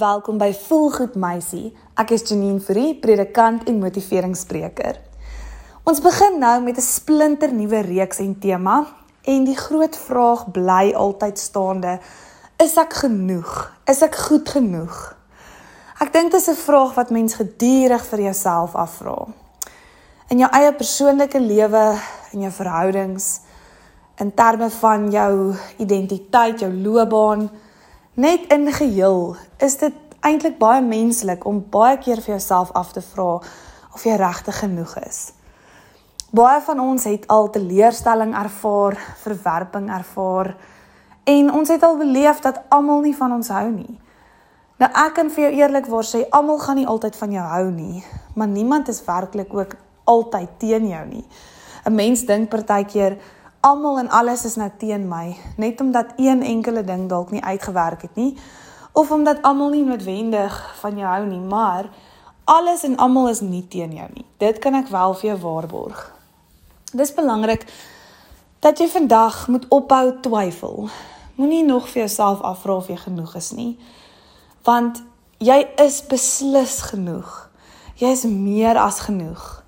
Welkom by Voelgoed Meisie. Ek is Janine Fourie, predikant en motiveringsspreker. Ons begin nou met 'n splinter nuwe reeks en tema en die groot vraag bly altyd staande: Is ek genoeg? Is ek goed genoeg? Ek dink dit is 'n vraag wat mens gedurig vir jouself afvra. In jou eie persoonlike lewe, in jou verhoudings, in terme van jou identiteit, jou loopbaan, net in geheel is dit eintlik baie menslik om baie keer vir jouself af te vra of jy regtig genoeg is. Baie van ons het al teleurstelling ervaar, verwerping ervaar en ons het al beleef dat almal nie van ons hou nie. Nou ek kan vir jou eerlikwaar sê almal gaan nie altyd van jou hou nie, maar niemand is werklik ook altyd teen jou nie. 'n Mens dink partykeer almal en alles is nou teen my, net omdat een enkele ding dalk nie uitgewerk het nie of omdat almal nie noodwendig van jou hou nie, maar alles en almal is nie teen jou nie. Dit kan ek wel vir jou waarborg. Dis belangrik dat jy vandag moet ophou twyfel. Moenie nog vir jouself afvra of jy genoeg is nie, want jy is beslis genoeg. Jy is meer as genoeg.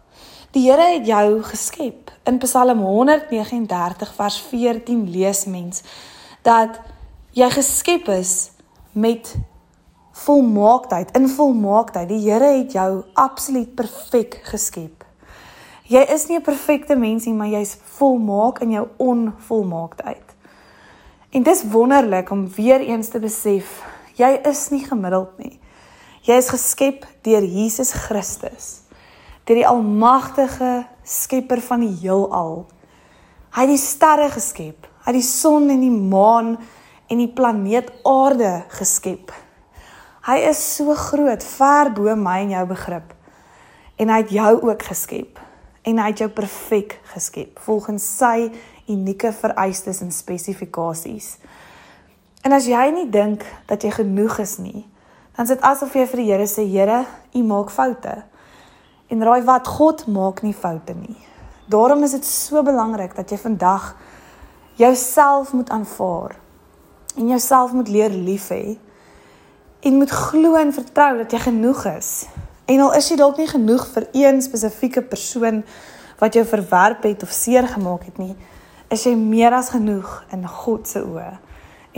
Die Here het jou geskep. In Psalm 139 vers 14 lees mens dat jy geskep is met volmaaktheid, in volmaaktheid. Die Here het jou absoluut perfek geskep. Jy is nie 'n perfekte mens nie, maar jy's volmaak in jou onvolmaaktheid. En dis wonderlik om weer eens te besef, jy is nie gemiddeld nie. Jy is geskep deur Jesus Christus deur die almagtige skepper van die heelal. Hy het die sterre geskep, hy het die son en die maan en die planeet Aarde geskep. Hy is so groot, ver bo my en jou begrip. En hy het jou ook geskep en hy het jou perfek geskep volgens sy unieke vereistes en spesifikasies. En as jy nie dink dat jy genoeg is nie, dan is dit asof jy vir die Here sê, Here, U maak foute. En raai wat God maak nie foute nie. Daarom is dit so belangrik dat jy vandag jouself moet aanvaar en jouself moet leer lief hê en moet glo en vertrou dat jy genoeg is. En al is jy dalk nie genoeg vir een spesifieke persoon wat jou verwerp het of seer gemaak het nie, is jy meer as genoeg in God se oë.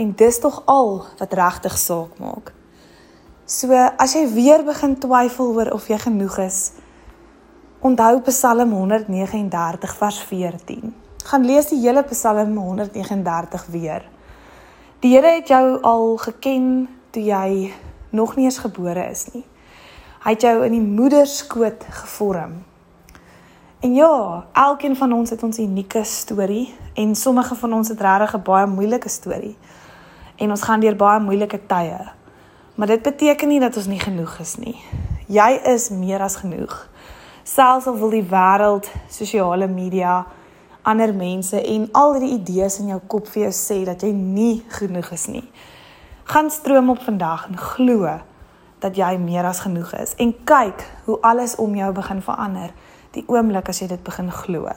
En dis tog al wat regtig saak maak. So as jy weer begin twyfel oor of jy genoeg is, Onthou Psalm 139 vers 14. Gaan lees die hele Psalm 139 weer. Die Here het jou al geken toe jy nog nie eens gebore is nie. Hy het jou in die moederskoot gevorm. En ja, elkeen van ons het ons unieke storie en sommige van ons het regtig 'n baie moeilike storie. En ons gaan deur baie moeilike tye. Maar dit beteken nie dat ons nie genoeg is nie. Jy is meer as genoeg selfs al wil die wêreld, sosiale media, ander mense en al die idees in jou kop vir jou sê dat jy nie genoeg is nie. Gaan stroom op vandag en glo dat jy meer as genoeg is en kyk hoe alles om jou begin verander die oomblik as jy dit begin glo.